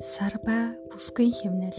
Сарба бүсгүй хэмнэл